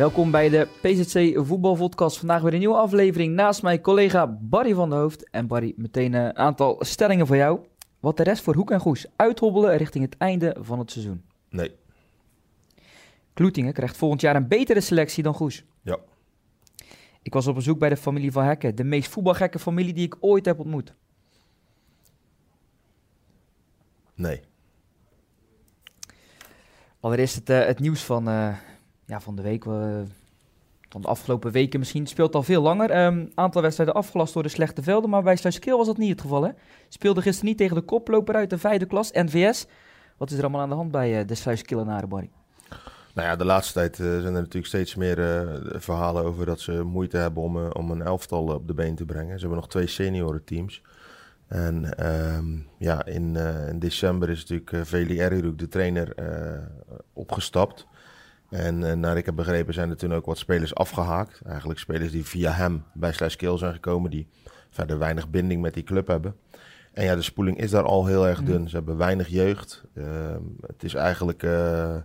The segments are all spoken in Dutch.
Welkom bij de PZC Voetbalvodcast. Vandaag weer een nieuwe aflevering. Naast mij collega Barry van der Hoofd. En Barry, meteen een aantal stellingen voor jou. Wat de rest voor Hoek en Goes uithobbelen richting het einde van het seizoen. Nee. Kloetingen krijgt volgend jaar een betere selectie dan Goes. Ja. Ik was op bezoek bij de familie van Hekken. De meest voetbalgekke familie die ik ooit heb ontmoet. Nee. Allereerst het, eh, het nieuws van, eh, ja, van de week. eh, van de afgelopen weken misschien. Speelt al veel langer. Een aantal wedstrijden afgelast door de slechte velden. Maar bij Sluiskeel was dat niet het geval. Hè? Speelde gisteren niet tegen de koploper uit de vijfde klas, NVS. Wat is er allemaal aan de hand bij eh, de Sluiskeelenaren, Barry? Nou ja, de laatste tijd eh, zijn er natuurlijk steeds meer verhalen over dat ze moeite hebben om, om een elftal op de been te brengen. Ze hebben nog twee seniorenteams. En ehm, ja, in, december is natuurlijk uh, Veli Eriruk, de trainer, opgestapt. En eh, naar ik heb begrepen zijn er toen ook wat spelers afgehaakt. Eigenlijk spelers die via hem bij Sluiskeel zijn gekomen, die verder weinig binding met die club hebben. En ja, de spoeling is daar al heel erg dun. Ze hebben weinig jeugd. Ehm, het is eigenlijk eh,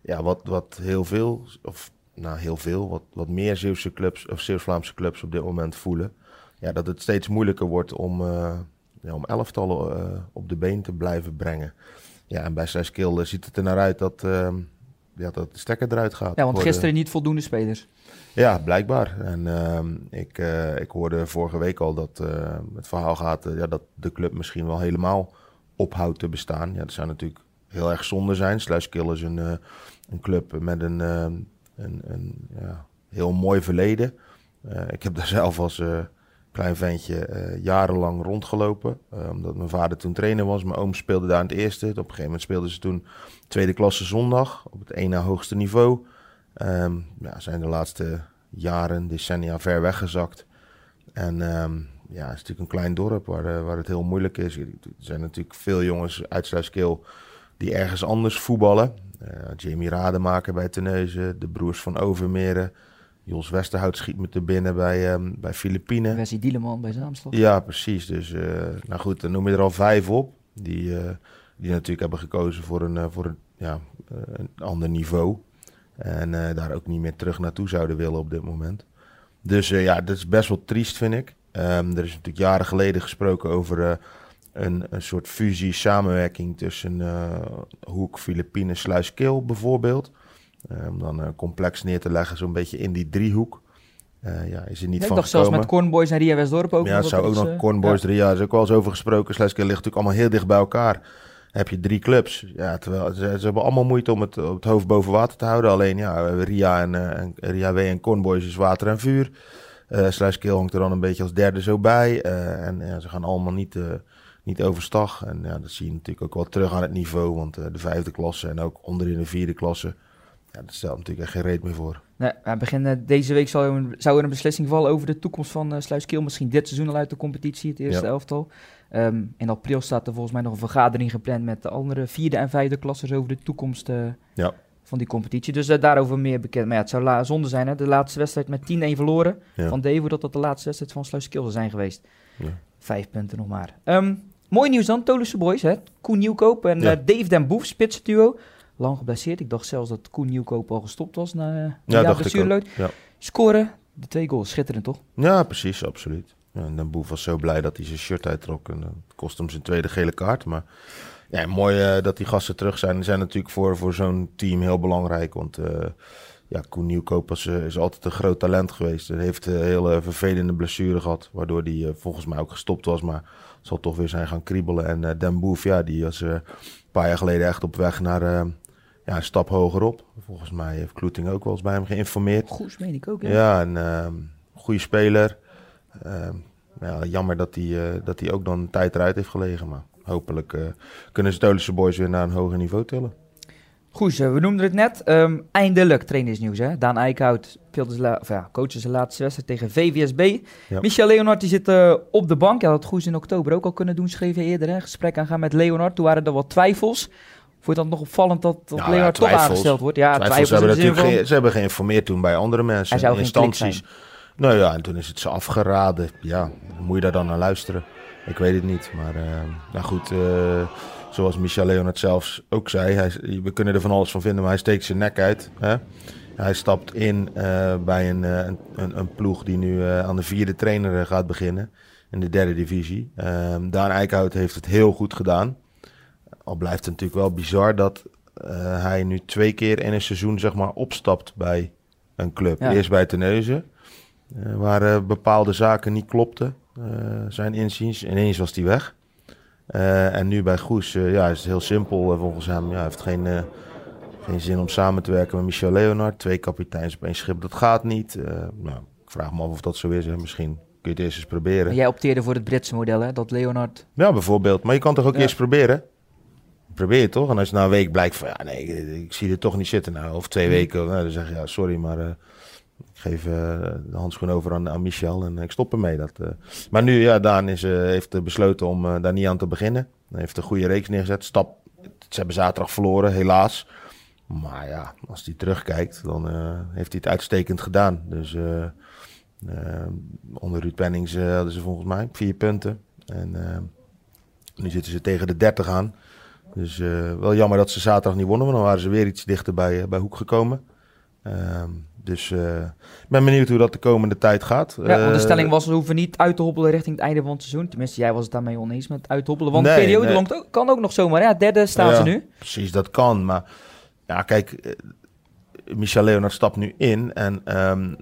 ja, wat, wat heel veel, of nou heel veel, wat, wat meer Zeeuwse clubs of Zeeuws-Vlaamse clubs op dit moment voelen. Ja, dat het steeds moeilijker wordt om, eh, ja, om elftallen op de been te blijven brengen. Ja, en bij Sluiskeel ziet het er naar uit dat, ja, dat de stekker eruit gaat. Ja, want gisteren niet voldoende spelers. ja, blijkbaar. En ehm, ik, eh, ik hoorde vorige week al dat eh, het verhaal gaat eh, ja, dat de club misschien wel helemaal ophoudt te bestaan. Ja, dat zou natuurlijk heel erg zonde zijn. Sluiskil is een, een club met een, een, een ja, heel mooi verleden. Ik heb daar zelf als klein ventje eh, jarenlang rondgelopen. eh, omdat mijn vader toen trainer was. Mijn oom speelde daar in het eerste. Op een gegeven moment speelden ze toen tweede klasse zondag. Op het ene hoogste niveau. Ehm, ja, zijn de laatste jaren, decennia ver weggezakt. En ehm, ja, het is natuurlijk een klein dorp waar, eh, waar het heel moeilijk is. Er zijn natuurlijk veel jongens uit Sluiskeel die ergens anders voetballen. Eh, Jamie Rademaker bij Terneuzen, de broers van Overmeren. Jos Westerhout schiet me te binnen bij, ehm bij Filipijnen. Wesley Dieleman bij Zaamstad. Ja, precies. Dus eh, nou goed, dan noem je er al vijf op. Die, eh, die natuurlijk hebben gekozen voor een, eh, voor een, ja, een ander niveau. En daar ook niet meer terug naartoe zouden willen op dit moment. Dus ja, dat is best wel triest, vind ik. Ehm, er is natuurlijk jaren geleden gesproken over een, een soort fusie, samenwerking tussen Hoek, Filipijnen, Sluiskeel bijvoorbeeld. Eh, om dan een complex neer te leggen, zo'n beetje in die driehoek. Eh, ja, is er niet ik van dacht zelfs met Cornboys en Ria Westdorp ook. Ja, het zou ook nog eh, Cornboys ja. jaar. is ook wel eens over gesproken. Sluiskeel ligt natuurlijk allemaal heel dicht bij elkaar. Heb je drie clubs. Ja, terwijl ze, ze hebben allemaal moeite om het, op het hoofd boven water te houden. Alleen ja, Ria en, eh, en Ria W en Cornboys is water en vuur. Eh Sluiskeel hangt er dan een beetje als derde zo bij. Eh, en ja, ze gaan allemaal niet, eh, niet overstag. En ja, dat zie je natuurlijk ook wel terug aan het niveau. Want eh, de vijfde klasse en ook onderin de vierde klasse. Ja, dat stelt natuurlijk echt geen reet meer voor. Nee, aan begin eh, deze week zou er, een, zou er een beslissing vallen over de toekomst van eh Sluiskeel. Misschien dit seizoen al uit de competitie, het eerste Ja. elftal. Ehm, in april staat er volgens mij nog een vergadering gepland met de andere vierde en vijfde klassers over de toekomst eh, Ja. van die competitie. Dus daarover meer bekend. Maar ja, het zou zonde zijn, hè? de laatste wedstrijd met 10-1 verloren Ja. van Devo, dat dat de laatste wedstrijd van Sluiskeel zou zijn geweest. Ja. Vijf punten nog maar. Ehm, mooi nieuws dan, Tolusse Boys, hè? Koen Nieuwkoop en Dave Den Boef, spitsenduo. Lang geblesseerd. Ik dacht zelfs dat Koen Nieuwkoop al gestopt was na, na Ja, dacht ik blessurelood. ook. Ja. Scoren, de twee goals, schitterend toch? Ja, precies, absoluut. Ja, en Den Boef was zo blij dat hij zijn shirt uittrok. En dat kost hem zijn tweede gele kaart. Maar ja, mooi eh, dat die gasten terug zijn. Die zijn natuurlijk voor, voor zo'n team heel belangrijk. Want eh, ja, Koen Nieuwkoop was, is altijd een groot talent geweest. Hij heeft een hele vervelende blessure gehad. Waardoor hij volgens mij ook gestopt was. Maar zal toch weer zijn gaan kriebelen. En Den Boef, ja, die was een paar jaar geleden echt op weg naar ja, een stap hogerop. Volgens mij heeft Kloeting ook wel eens bij hem geïnformeerd. Goed, meen ik ook. Ja. Ja, een ehm goede speler. Ehm, ja, jammer dat hij, eh, dat hij ook dan een tijd eruit heeft gelegen. Maar hopelijk eh, kunnen ze Tolische boys weer naar een hoger niveau tillen. Goed, we noemden het net. Ehm, eindelijk trainersnieuws. Hè? Daan Eickhout speelde zijn ja, coachte zijn laatste wedstrijd tegen VVSB. Ja. Michel Leonard die zit eh, op de bank. Ja, dat had Goes in oktober ook al kunnen doen, schreef hij eerder. Hè? Gesprek aangaan met Leonard. Toen waren er wat twijfels. Vond je dat nog opvallend dat, dat ja, Leonard toch aangesteld wordt? Ja, Twijfels, twijfels, ze, hebben in natuurlijk van- ze hebben geïnformeerd toen bij andere mensen, klik instanties. Nou ja, en toen is het ze afgeraden. Ja, moet je daar dan naar luisteren? Ik weet het niet. Maar eh, nou goed, eh, zoals Michel Leonard zelfs ook zei, hij, we kunnen er van alles van vinden, maar hij steekt zijn nek uit. Hè? Hij stapt in uh, bij een, een, een, een, ploeg die nu aan de vierde trainer gaat beginnen in de derde divisie. Um, Daan Eickhout heeft het heel goed gedaan. Al blijft het natuurlijk wel bizar dat hij nu twee keer in een seizoen zeg maar, opstapt bij een club. Eerst bij Teneuzen, waar bepaalde zaken niet klopten, zijn inziens. Ineens was hij weg. En nu bij Goes, ja, is het heel simpel volgens hem. Ja, hij heeft geen, geen zin om samen te werken met Michel Leonard. Twee kapiteins op één schip, dat gaat niet. nou, ik vraag me af of dat zo is. Hè. Misschien kun je het eerst eens proberen. Maar jij opteerde voor het Britse model, hè? Dat Leonard... Ja, bijvoorbeeld. Maar je kan toch ook eerst proberen? Probeer je toch? En als je na een week blijkt van... Ja, nee, ik, ik zie er toch niet zitten. Nou, of twee weken, nou, dan zeg je... Ja, sorry, maar ik geef uh, de handschoen over aan, aan, Michel en ik stop ermee. Dat, uh... Maar nu, ja, Daan is, heeft besloten om daar niet aan te beginnen. Hij heeft een goede reeks neergezet. Stap, ze hebben zaterdag verloren, helaas. Maar ja, als hij terugkijkt, dan heeft hij het uitstekend gedaan. Dus onder Ruud Pennings hadden ze volgens mij vier punten. En nu zitten ze tegen de 30 aan. Dus wel jammer dat ze zaterdag niet wonnen, want dan waren ze weer iets dichter bij, bij Hoek gekomen. Ehm, dus uh, ik ben benieuwd hoe dat de komende tijd gaat. Ja, want de eh, stelling was, we hoeven niet uit te hobbelen richting het einde van het seizoen. Tenminste, jij was het daarmee oneens met uithobbelen. Want de periode nee. lang kan ook nog zomaar. Ja, derde staan ze nu. Precies, dat kan. Maar ja, kijk, eh, Michel Leonard stapt nu in. En um,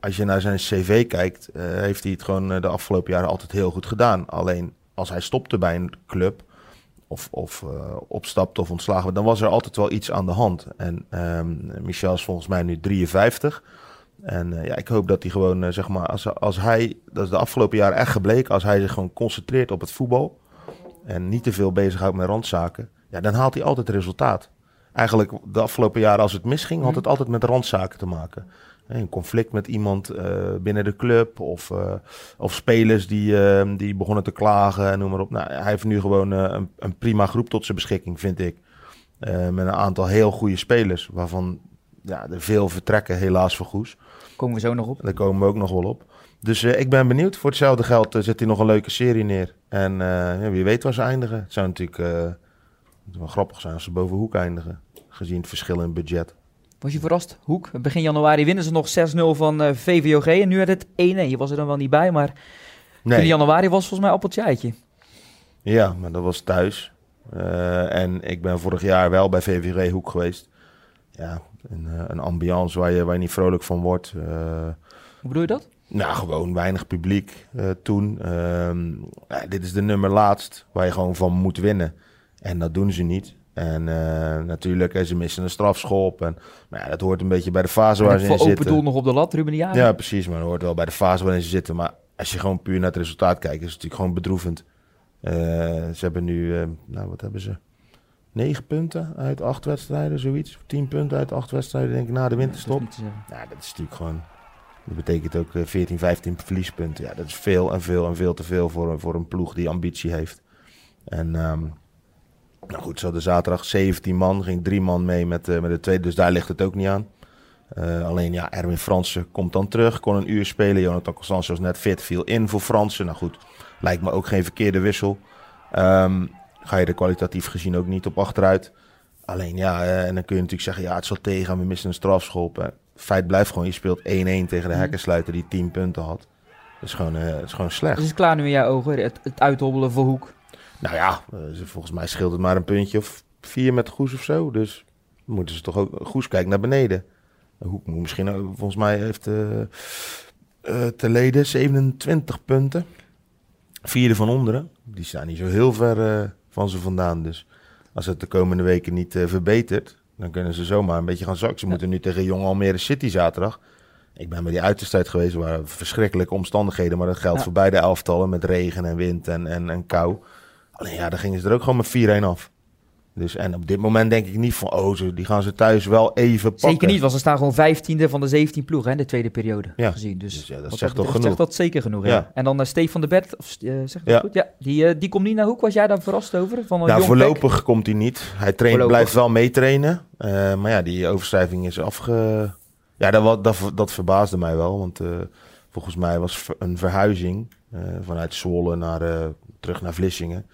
als je naar zijn cv kijkt, heeft hij het gewoon de afgelopen jaren altijd heel goed gedaan. Alleen als hij stopte bij een club of, of uh, opstapt of ontslagen dan was er altijd wel iets aan de hand. En um, Michel is volgens mij nu 53. En uh, ja, ik hoop dat hij gewoon, uh, zeg maar, als, als hij, dat is de afgelopen jaren echt gebleken, als hij zich gewoon concentreert op het voetbal en niet te veel bezighoudt met randzaken, ja, dan haalt hij altijd resultaat. Eigenlijk de afgelopen jaren, als het misging, had het altijd met randzaken te maken een conflict met iemand uh, binnen de club of, uh, of spelers die, uh, die begonnen te klagen en noem maar op. Nou, hij heeft nu gewoon een, een, prima groep tot zijn beschikking, vind ik. met een aantal heel goede spelers, waarvan ja, er veel vertrekken, helaas voor Goes. Komen we zo nog op? Daar komen we ook nog wel op. Dus ik ben benieuwd. Voor hetzelfde geld zet hij nog een leuke serie neer. En ja, wie weet waar ze eindigen. Het zou natuurlijk wel grappig zijn als ze boven Hoek eindigen, gezien het verschil in budget. Was je verrast, Hoek? Begin januari winnen ze nog 6-0 van uh, eh, VVOG en nu werd het 1-1. Je was er dan wel niet bij, maar nee. in januari was volgens mij appeltje eitje. Ja, maar dat was thuis. Uh, en ik ben vorig jaar wel bij VVG Hoek geweest. Ja, een, uh, een ambiance waar je, waar je niet vrolijk van wordt. Hoe bedoel je dat? Nou, gewoon weinig publiek toen. Ehm, dit is de nummer laatst waar je gewoon van moet winnen. En dat doen ze niet. En uh, natuurlijk, ze missen een strafschop. En, maar ja, dat hoort een beetje bij de fase waar ze in zitten. open doel nog op de lat, Ruben Ja, Ja, precies. Maar dat hoort wel bij de fase waarin ze zitten. Maar als je gewoon puur naar het resultaat kijkt, is het natuurlijk gewoon bedroevend. Uh, ze hebben nu, uh, nou wat hebben ze? Negen punten uit acht wedstrijden, zoiets. Tien punten uit acht wedstrijden, denk ik, na de winterstop. Ja, dat is, ja, dat is natuurlijk gewoon... Dat betekent ook 14, 15 verliespunten. Ja, dat is veel en veel en veel te veel voor, voor een ploeg die ambitie heeft. En... Um, nou goed, ze hadden zaterdag 17 man, ging drie man mee met, uh, met de tweede, dus daar ligt het ook niet aan. Uh, alleen ja, Erwin Fransen komt dan terug, kon een uur spelen. Jonathan Constance was net fit, viel in voor Fransen. Nou goed, lijkt me ook geen verkeerde wissel. Um, ga je er kwalitatief gezien ook niet op achteruit. Alleen ja, uh, en dan kun je natuurlijk zeggen, ja, het zal tegen, we missen een strafschop. feit blijft gewoon, je speelt 1-1 tegen de mhm. hekkensluiter die 10 punten had. Dat is gewoon, uh, is gewoon slecht. Dus het klaar nu in jouw ogen, het, het uithobbelen voor Hoek? Nou ja, eh, volgens mij scheelt het maar een puntje of vier met Goes of zo. Dus moeten ze toch ook... Goes kijkt naar beneden. Hoek misschien... Volgens mij heeft uh, uh, te leden 27 punten. Vierde van onderen. Die staan niet zo heel ver van ze vandaan. Dus als het de komende weken niet verbetert... dan kunnen ze zomaar een beetje gaan zakken. Ze moeten nu tegen Jong Almere City zaterdag... Ik ben bij die uiterstijd geweest, waar verschrikkelijke omstandigheden, maar dat geldt voor beide elftallen met regen en wind en, en, en kou. Alleen ja, dan gingen ze er ook gewoon met 4-1 af. Dus, en op dit moment denk ik niet van, oh, ze, die gaan ze thuis wel even pakken. Zeker niet, want ze staan gewoon vijftiende van de 17 ploegen in de tweede periode ja. gezien. Dus, dus ja, dat zegt toch genoeg. Zegt dat zeker genoeg, ja. En dan uh, Stefan de Bert, of, uh, zegt dat goed? Ja, die, uh, die komt niet naar Hoek. Was jij daar verrast over? Van een nou, voorlopig komt hij niet. Hij traint, blijft wel meetrainen. maar ja, die overschrijving is afge... Ja, dat, dat, dat verbaasde mij wel, want volgens mij was een verhuizing vanuit Zwolle naar, terug naar Vlissingen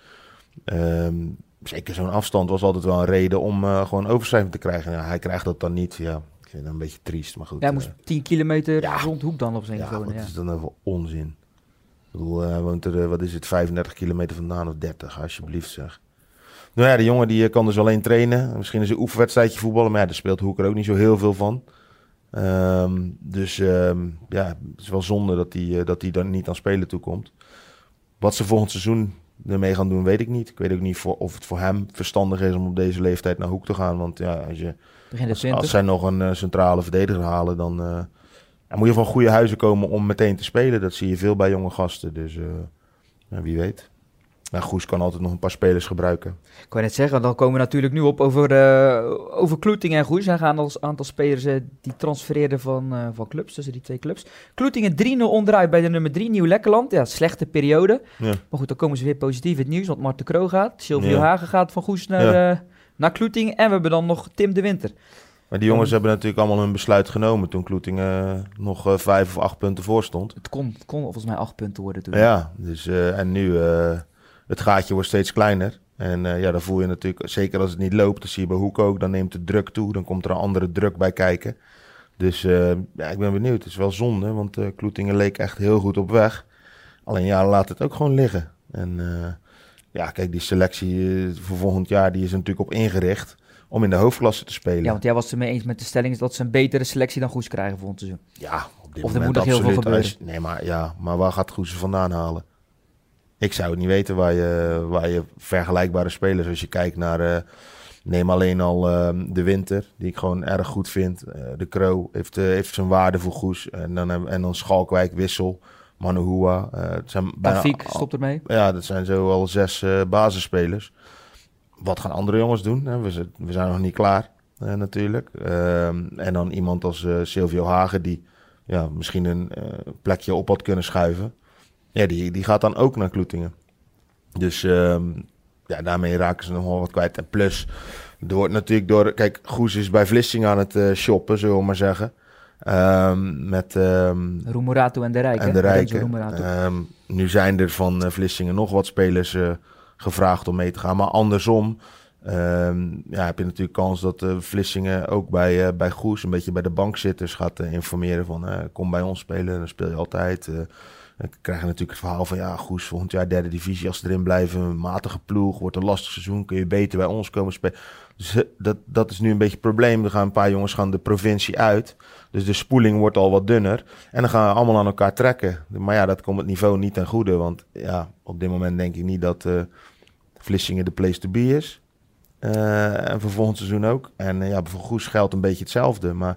Um, zeker zo'n afstand was altijd wel een reden om uh, gewoon overschrijving te krijgen. Ja, hij krijgt dat dan niet. Ja, Ik vind het een beetje triest, maar goed. Ja, hij moest eh, 10 kilometer ja. rond Hoek dan op zijn ja, wonen. Ja. is dan voor onzin? Ik bedoel, hij woont er, eh, wat is het, 35 kilometer vandaan of 30, alsjeblieft zeg. Nou ja, de jongen die eh, kan dus alleen trainen. Misschien is een oefenwedstrijdje voetballen, maar ja, daar speelt Hoek er ook niet zo heel veel van. Ehm, dus ehm, ja, het is wel zonde dat hij, eh, dat hij dan niet aan spelen toekomt. Wat ze volgend seizoen ermee gaan doen, weet ik niet. Ik weet ook niet voor, of het voor hem verstandig is om op deze leeftijd naar Hoek te gaan. Want ja, als, je, als, 20. als zij nog een eh, centrale verdediger halen, dan ja, moet je van goede huizen komen om meteen te spelen. Dat zie je veel bij jonge gasten. Dus ja, wie weet. Nou, Goes kan altijd nog een paar spelers gebruiken. Ik wou net zeggen, dan komen we natuurlijk nu op over, eh over Kloetingen en Goes. Er gaan als aantal spelers eh, die transfereerden van, eh, van clubs, tussen die twee clubs. Kloetingen 3-0 onderuit bij de nummer 3, Nieuw Lekkerland. Ja, slechte periode. Ja. Maar goed, dan komen ze weer positief het nieuws, want Marten Kroo gaat. Silvio Ja. Hagen gaat van Goes naar, naar Kloetingen. En we hebben dan nog Tim de Winter. Maar die jongens hebben natuurlijk allemaal hun besluit genomen toen Kloetingen eh, nog vijf of acht punten voor stond. Het kon, het kon volgens mij acht punten worden toen. Ja, dus, en nu uh, het gaatje wordt steeds kleiner. En uh, ja, dan voel je natuurlijk, zeker als het niet loopt, dat zie je bij Hoek ook, dan neemt de druk toe. Dan komt er een andere druk bij kijken. Dus uh, ja, ik ben benieuwd. Het is wel zonde, want uh, Kloetingen leek echt heel goed op weg. Alleen ja, laat het ook gewoon liggen. En ja, kijk, die selectie eh, voor volgend jaar, die is er natuurlijk op ingericht om in de hoofdklasse te spelen. Ja, want jij was het ermee eens met de stelling dat ze een betere selectie dan Goes krijgen volgend seizoen. Ja, op dit Of moment moet nog heel veel gebeuren. Nee, maar ja, maar waar gaat Goes ze vandaan halen? Ik zou het niet weten waar je, waar je vergelijkbare spelers, als je kijkt naar, eh, neem alleen al eh, de Winter, die ik gewoon erg goed vind. Eh, de Kroo heeft, eh, heeft zijn waarde voor Goes. En dan, en dan Schalkwijk, Wissel, Manuhua. het zijn bijna Tafiek al- stopt ermee. ja, dat zijn zo al zes basisspelers. Wat gaan andere jongens doen? We, zijn- we zijn nog niet klaar, natuurlijk. Ehm, en dan iemand als Silvio Hagen, die ja, misschien een plekje op had kunnen schuiven. Ja, die, die gaat dan ook naar Kloetingen. Dus ehm, ja, daarmee raken ze nog wel wat kwijt. En plus, er wordt natuurlijk door... Kijk, Goes is bij Vlissingen aan het eh, shoppen, zullen we maar zeggen. Ehm, met... ehm, Roemerato en de Rijk. en de Rijken. Nu zijn er van eh, Vlissingen nog wat spelers eh, gevraagd om mee te gaan. Maar andersom ja, heb je natuurlijk kans dat Vlissingen ook bij, bij Goes... een beetje bij de bankzitters gaat eh, informeren van... kom bij ons spelen, dan speel je altijd. Dan krijg je natuurlijk het verhaal van... ja, Goes volgend jaar derde divisie. Als ze erin blijven, een matige ploeg. Wordt een lastig seizoen, kun je beter bij ons komen spelen. Dus eh, dat, dat is nu een beetje het probleem. Er gaan een paar jongens gaan de provincie uit... Dus de spoeling wordt al wat dunner. En dan gaan we allemaal aan elkaar trekken. Maar ja, dat komt het niveau niet ten goede. Want ja, op dit moment denk ik niet dat eh Vlissingen de place to be is. Eh, en voor volgend seizoen ook. En ja, voor Goes geldt een beetje hetzelfde. Maar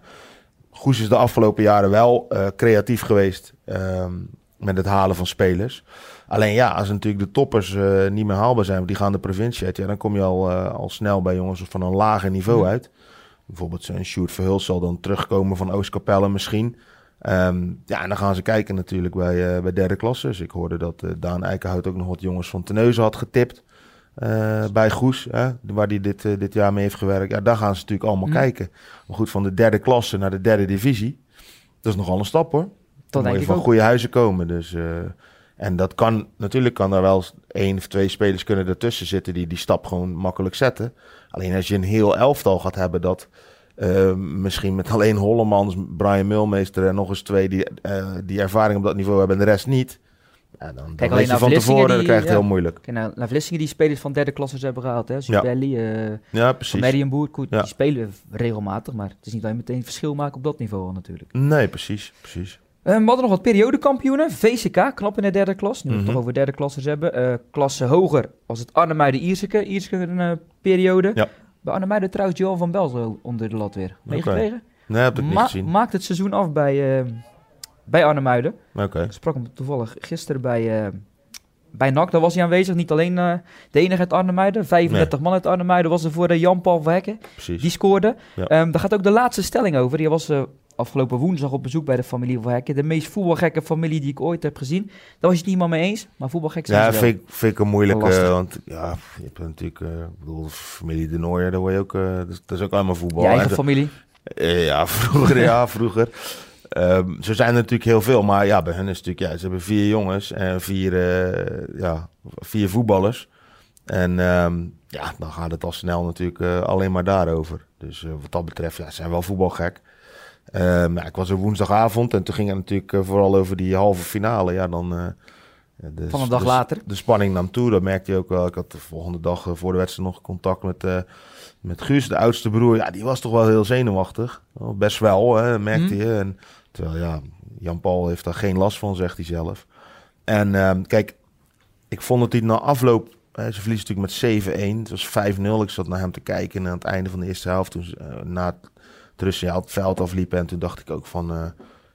Goes is de afgelopen jaren wel creatief geweest ehm, met het halen van spelers. Alleen ja, als natuurlijk de toppers eh, niet meer haalbaar zijn, want die gaan de provincie uit, ja, dan kom je al, eh, al snel bij jongens van een lager niveau uit. Bijvoorbeeld zo'n Sjoerd Verhulst zal dan terugkomen van Oostkapelle misschien. Ehm, ja, en dan gaan ze kijken natuurlijk bij, eh, bij derde klasse. Dus ik hoorde dat Daan Eikenhout ook nog wat jongens van Teneuzen had getipt. bij Goes, hè, waar hij dit, dit jaar mee heeft gewerkt. Ja, daar gaan ze natuurlijk allemaal Mm. kijken. Maar goed, van de derde klasse naar de derde divisie. Dat is nogal een stap hoor. Dat Dan moet je van ook. goede huizen komen. Dus, eh, en dat kan, natuurlijk kan er wel één of twee spelers kunnen ertussen zitten die die stap gewoon makkelijk zetten. Alleen als je een heel elftal gaat hebben dat eh, misschien met alleen Hollemans, Brian Milmeester en nog eens twee die, eh, die ervaring op dat niveau hebben en de rest niet. Ja, dan, weet je van tevoren, die- dan krijg je het ja. heel moeilijk. Kijk, nou, naar Vlissingen die spelers van derde klassers hebben gehaald. Hè? Zubelli, Ja, precies. Marienboer, goed, Ja. die spelen regelmatig. Maar het is niet dat je meteen verschil maakt op dat niveau natuurlijk. Nee, precies, precies. Eh, we hadden nog wat periodekampioenen. VCK, knap in de derde klas. Nu we het Mhm. toch over derde klassers hebben. Eh, klasse hoger was het Arnhemuiden-Ierseke. Ierseke een eh, periode. Ja. Bij Arnhemuiden trouwens Johan van Bel zo onder de lat weer. Meegekregen? Nee, heb ik niet Ma- gezien. maakt het seizoen af bij, eh bij Arnhemuiden. Oké. Ik sprak hem toevallig gisteren bij, eh bij NAC. Daar was hij aanwezig. Niet alleen eh, de enige uit Arnhemuiden. 35 man uit Arnhemuiden was er voor de Jan-Paul Verhekken. Precies. Die scoorde. Ja. Ehm, daar gaat ook de laatste stelling over. Die was afgelopen woensdag op bezoek bij de familie Verhekken. De meest voetbalgekke familie die ik ooit heb gezien. Daar was je het niet helemaal mee eens. Maar voetbalgek zijn Ja, ze wel. vind ik, vind ik een moeilijke, Lastig. want ja, je hebt natuurlijk, eh, ik bedoel, familie De Nooijer, daar word je ook, eh, dat, is, dat is ook allemaal voetbal. Je eigen En familie. Eh, ja, vroeger, ja, vroeger. Ehm, zo zijn er natuurlijk heel veel, maar ja, bij hen is het natuurlijk, ja, ze hebben vier jongens en vier, eh, ja, vier voetballers. En ehm, ja, dan gaat het al snel natuurlijk eh, alleen maar daarover. Dus eh, wat dat betreft, ja, ze zijn wel voetbalgek. Ja, ik was er woensdagavond en toen ging het natuurlijk eh, vooral over die halve finale. Ja, dan... eh, de, Van een dag de- later. De spanning nam toe, dat merkte je ook wel. Ik had de volgende dag eh, voor de wedstrijd nog contact met, met Guus, de oudste broer. Ja, die was toch wel heel zenuwachtig. Best wel, hè, merkte Mhm. je. En, terwijl ja, Jan-Paul heeft daar geen last van, zegt hij zelf. En ehm, kijk, ik vond dat hij na afloop... Ze verliezen natuurlijk met 7-1. Het was 5-0. Ik zat naar hem te kijken en aan het einde van de eerste helft... Toen, na het het veld afliepen. En toen dacht ik ook van... eh,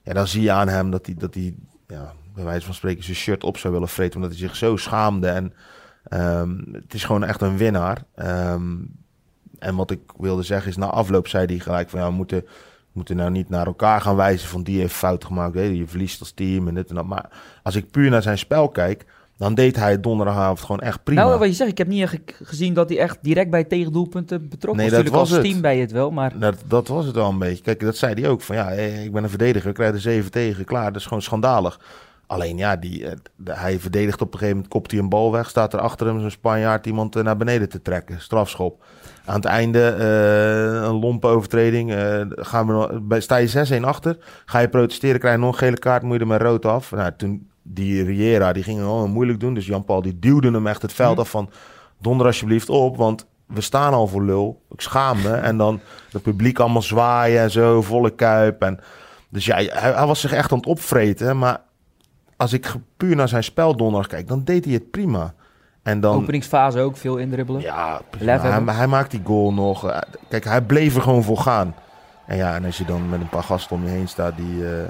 ja, dan zie je aan hem dat hij... Dat hij ja, bij wijze van spreken zijn shirt op zou willen vreten... omdat hij zich zo schaamde. En ehm, het is gewoon echt een winnaar. Ehm, en wat ik wilde zeggen is... Na afloop zei hij gelijk van... Ja, moeten, moeten nou niet naar elkaar gaan wijzen... van die heeft fout gemaakt. Je verliest als team en dit en dat. Maar als ik puur naar zijn spel kijk... dan deed hij het donderdagavond gewoon echt prima. Nou, wat je zegt, ik heb niet echt gezien dat hij echt direct bij tegendoelpunten betrokken Nee, was. dat Natuurlijk was als het. team bij het wel, maar Dat, dat was het wel een beetje. Kijk, dat zei hij ook. Van ja, hé, ik ben een verdediger. Ik krijg er zeven tegen. Klaar, dat is gewoon schandalig. Alleen ja, die, eh, hij verdedigt op een gegeven moment. Kopt hij een bal weg. Staat er achter hem zo'n Spanjaard iemand eh, naar beneden te trekken. Strafschop. Aan het einde eh, een lompe overtreding. eh, gaan we sta je 6-1 achter. Ga je protesteren, krijg je nog een gele kaart. Moet je er met rood af. Nou, toen die Riera, die ging wel moeilijk doen. Dus Jan-Paul die duwde hem echt het veld af van... Donder alsjeblieft op, want we staan al voor lul. Ik schaam me. En dan het publiek allemaal zwaaien en zo, volle kuip. En, dus ja, hij, hij was zich echt aan het opvreten. Maar als ik puur naar zijn spel donderdag kijk, dan deed hij het prima. En dan, openingsfase ook veel indribbelen. ja, hij, hij maakt die goal nog. Eh, Kijk, hij bleef er gewoon voor gaan. En ja, en als je dan met een paar gasten om je heen staat die, eh,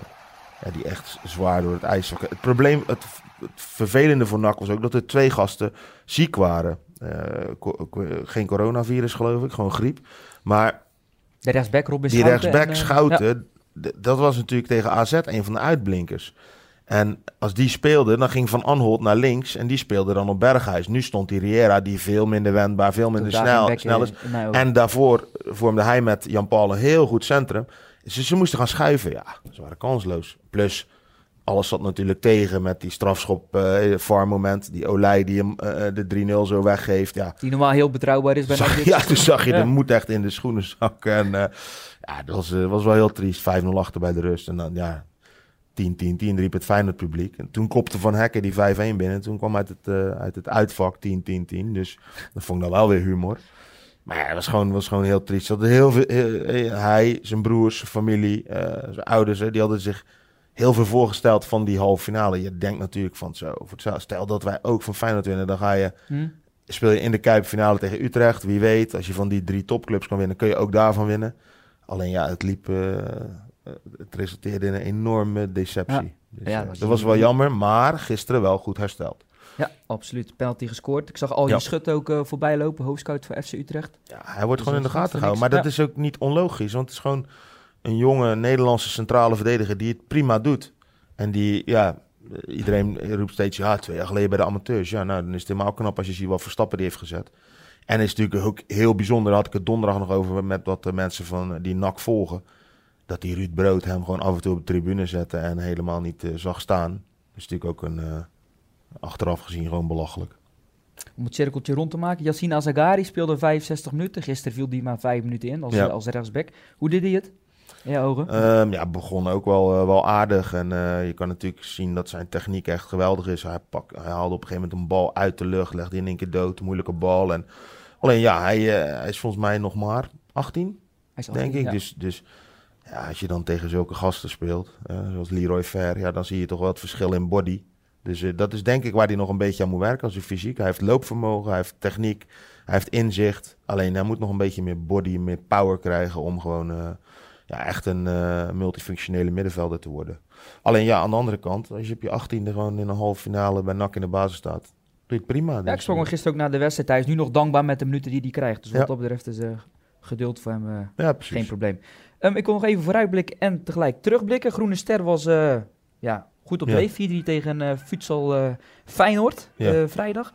ja, die echt zwaar door het ijs zakken. Het probleem, het, het vervelende voor NAC was ook dat er twee gasten ziek waren. Eh, co- geen coronavirus geloof ik, gewoon griep. Maar De rechtsback Robin die Schouten rechtsback eh, Schouten, dat was natuurlijk tegen AZ een van de uitblinkers. En als die speelde, dan ging Van Anholt naar links en die speelde dan op Berghuis. Nu stond die Riera, die veel minder wendbaar, veel minder toen snel, snel is. En daarvoor vormde hij met Jan-Paul een heel goed centrum. Ze, ze moesten gaan schuiven, ja, ze waren kansloos. Plus, alles zat natuurlijk tegen met die strafschop, eh VAR moment. Die Olij die hem eh, de 3-0 zo weggeeft, ja. Die normaal heel betrouwbaar is bij Zag- ja, toen zag je Ja. de moed echt in de schoenen zakken. En eh, ja, dat was, eh, was wel heel triest. 5-0 achter bij de rust. En dan, ja, 10-10-10 riep het Feyenoord publiek. En toen kopte Van Hekken die 5-1 binnen. En toen kwam uit het, eh, uit het uitvak 10-10-10. Dus dat vond ik dan wel weer humor. Maar ja, het was gewoon, was gewoon heel triest. Dat heel veel, heel- hij, zijn broers, zijn familie, eh, zijn ouders, hè, die hadden zich heel veel voorgesteld van die halve finale. Je denkt natuurlijk van zo, stel dat wij ook van Feyenoord winnen, dan ga je Hm? speel je in de Kuip finale tegen Utrecht. Wie weet, als je van die drie topclubs kan winnen, kun je ook daarvan winnen. Alleen ja, het liep, eh, eh, het resulteerde in een enorme deceptie. Dus, Ja, eh, dat was wel jammer, maar gisteren wel goed hersteld. Ja, absoluut. Penalty gescoord. Ik zag al je schut ook eh, voorbij lopen. Hoofdscout voor FC Utrecht. Ja, hij wordt Dus gewoon in de gaten voor gehouden. Maar dat is ook niet onlogisch, want het is gewoon een jonge Nederlandse centrale verdediger die het prima doet. En die, ja, iedereen roept steeds, ja, twee jaar geleden bij de amateurs. Ja, nou, dan is het helemaal knap als je ziet wat Verstappen die heeft gezet. En is natuurlijk ook heel bijzonder, daar had ik het donderdag nog over met wat de mensen van eh, die NAC volgen. Dat die Ruud Brood hem gewoon af en toe op de tribune zette en helemaal niet eh, zag staan. Dat is natuurlijk ook een, achteraf gezien gewoon belachelijk. Om het cirkeltje rond te maken. Yassine Azagari speelde 65 minuten. Gisteren viel die maar 5 minuten in als, Ja. als rechtsback. Hoe deed hij het? In je ogen? Ehm, ja, begon ook wel, eh, wel aardig. En eh, je kan natuurlijk zien dat zijn techniek echt geweldig is. Hij, pak, hij haalde op een gegeven moment een bal uit de lucht, legde in één keer dood, moeilijke bal. En, alleen ja, hij, eh, hij is volgens mij nog maar 18, Hij is denk 18, ik. ja. Dus, dus ja, als je dan tegen zulke gasten speelt, zoals Leroy Fer, ja, dan zie je toch wel het verschil in body. Dus eh, dat is denk ik waar hij nog een beetje aan moet werken als hij fysiek. Hij heeft loopvermogen, hij heeft techniek, hij heeft inzicht. Alleen hij moet nog een beetje meer body, meer power krijgen om gewoon eh, ja, echt een eh, multifunctionele middenvelder te worden. Alleen ja, aan de andere kant, als je op je 18e gewoon in een halve finale bij NAC in de basis staat, doe je het prima. Ja, Dus, ik sprak hem gisteren ook na de wedstrijd. Hij is nu nog dankbaar met de minuten die hij krijgt. Dus wat Ja. dat betreft is geduld voor hem ja, precies. geen probleem. Ehm, ik wil nog even vooruitblikken en tegelijk terugblikken. Groene Ster was ja, goed op dreef. 4-3 tegen eh Futsal eh, Feyenoord eh, vrijdag.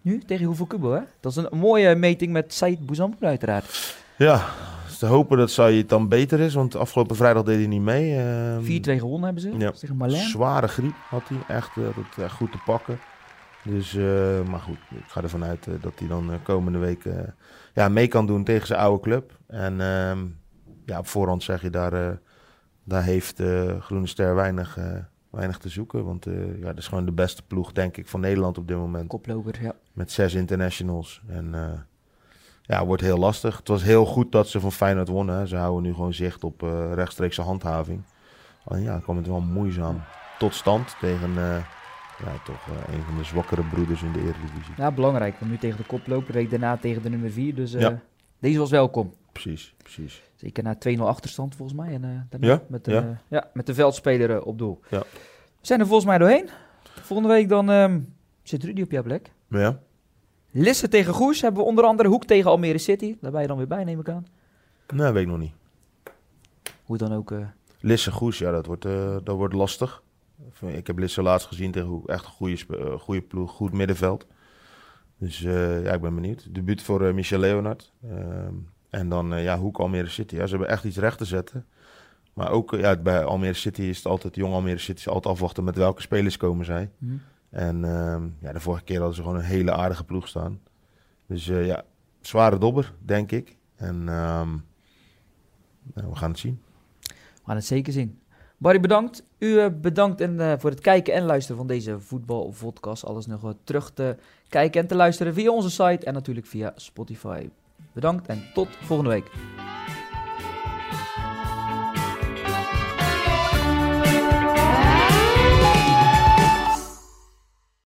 Nu tegen hoeveel Kubo, hè? Dat is een mooie meting met Said Bouzampour uiteraard. Ja, te hopen dat Said dan beter is, want afgelopen vrijdag deed hij niet mee. Ehm, 4-2 gewonnen hebben ze. ja. Dat Tegen. Zware griep had hij, echt, echt goed te pakken. Dus, maar goed, ik ga ervan uit dat hij dan eh, komende week ja, mee kan doen tegen zijn oude club. En ehm, ja, op voorhand zeg je daar, daar heeft uh, Groene Ster weinig, weinig te zoeken. Want ja, dat is gewoon de beste ploeg, denk ik, van Nederland op dit moment. Koploper, ja. Met zes internationals. En ja, wordt heel lastig. Het was heel goed dat ze van Feyenoord wonnen. Ze houden nu gewoon zicht op rechtstreekse handhaving. Alleen ja, kwam het wel moeizaam tot stand tegen ja, toch een van de zwakkere broeders in de Eredivisie. Ja, belangrijk. Want nu tegen de koploper, week daarna tegen de nummer 4. Dus ja. deze was welkom. Precies, precies. Zeker na 2-0 achterstand volgens mij. En uh, daarna ja? Met, de, ja. ja, met de veldspeler uh, op doel. Ja. We zijn er volgens mij doorheen. Volgende week dan um, zit Rudy op jouw plek. Ja. Lisse tegen Goes hebben we onder andere Hoek tegen Almere City. Daar ben je dan weer bij, neem ik aan. Nee, weet ik nog niet. Hoe dan ook... Uh... Lisse Goes, ja, dat wordt, dat wordt lastig. Ik heb Lisse laatst gezien tegen Hoek. Echt een goede, goede ploeg, goed middenveld. Dus ja, ik ben benieuwd. Debuut voor Michel Leonard. Ehm, en dan uh, ja, Hoek Almere City. Ja, ze hebben echt iets recht te zetten. Maar ook ja, bij Almere City is het altijd, jong Almere City is altijd afwachten met welke spelers komen zij. Mm. En uh, ja, de vorige keer hadden ze gewoon een hele aardige ploeg staan. Dus uh, ja, zware dobber, denk ik. En nou, we gaan het zien. We gaan het zeker zien. Barry, bedankt. U bedankt en, voor het kijken en luisteren van deze voetbalvodcast. Alles nog terug te kijken en te luisteren via onze site en natuurlijk via Spotify. Bedankt en tot volgende week.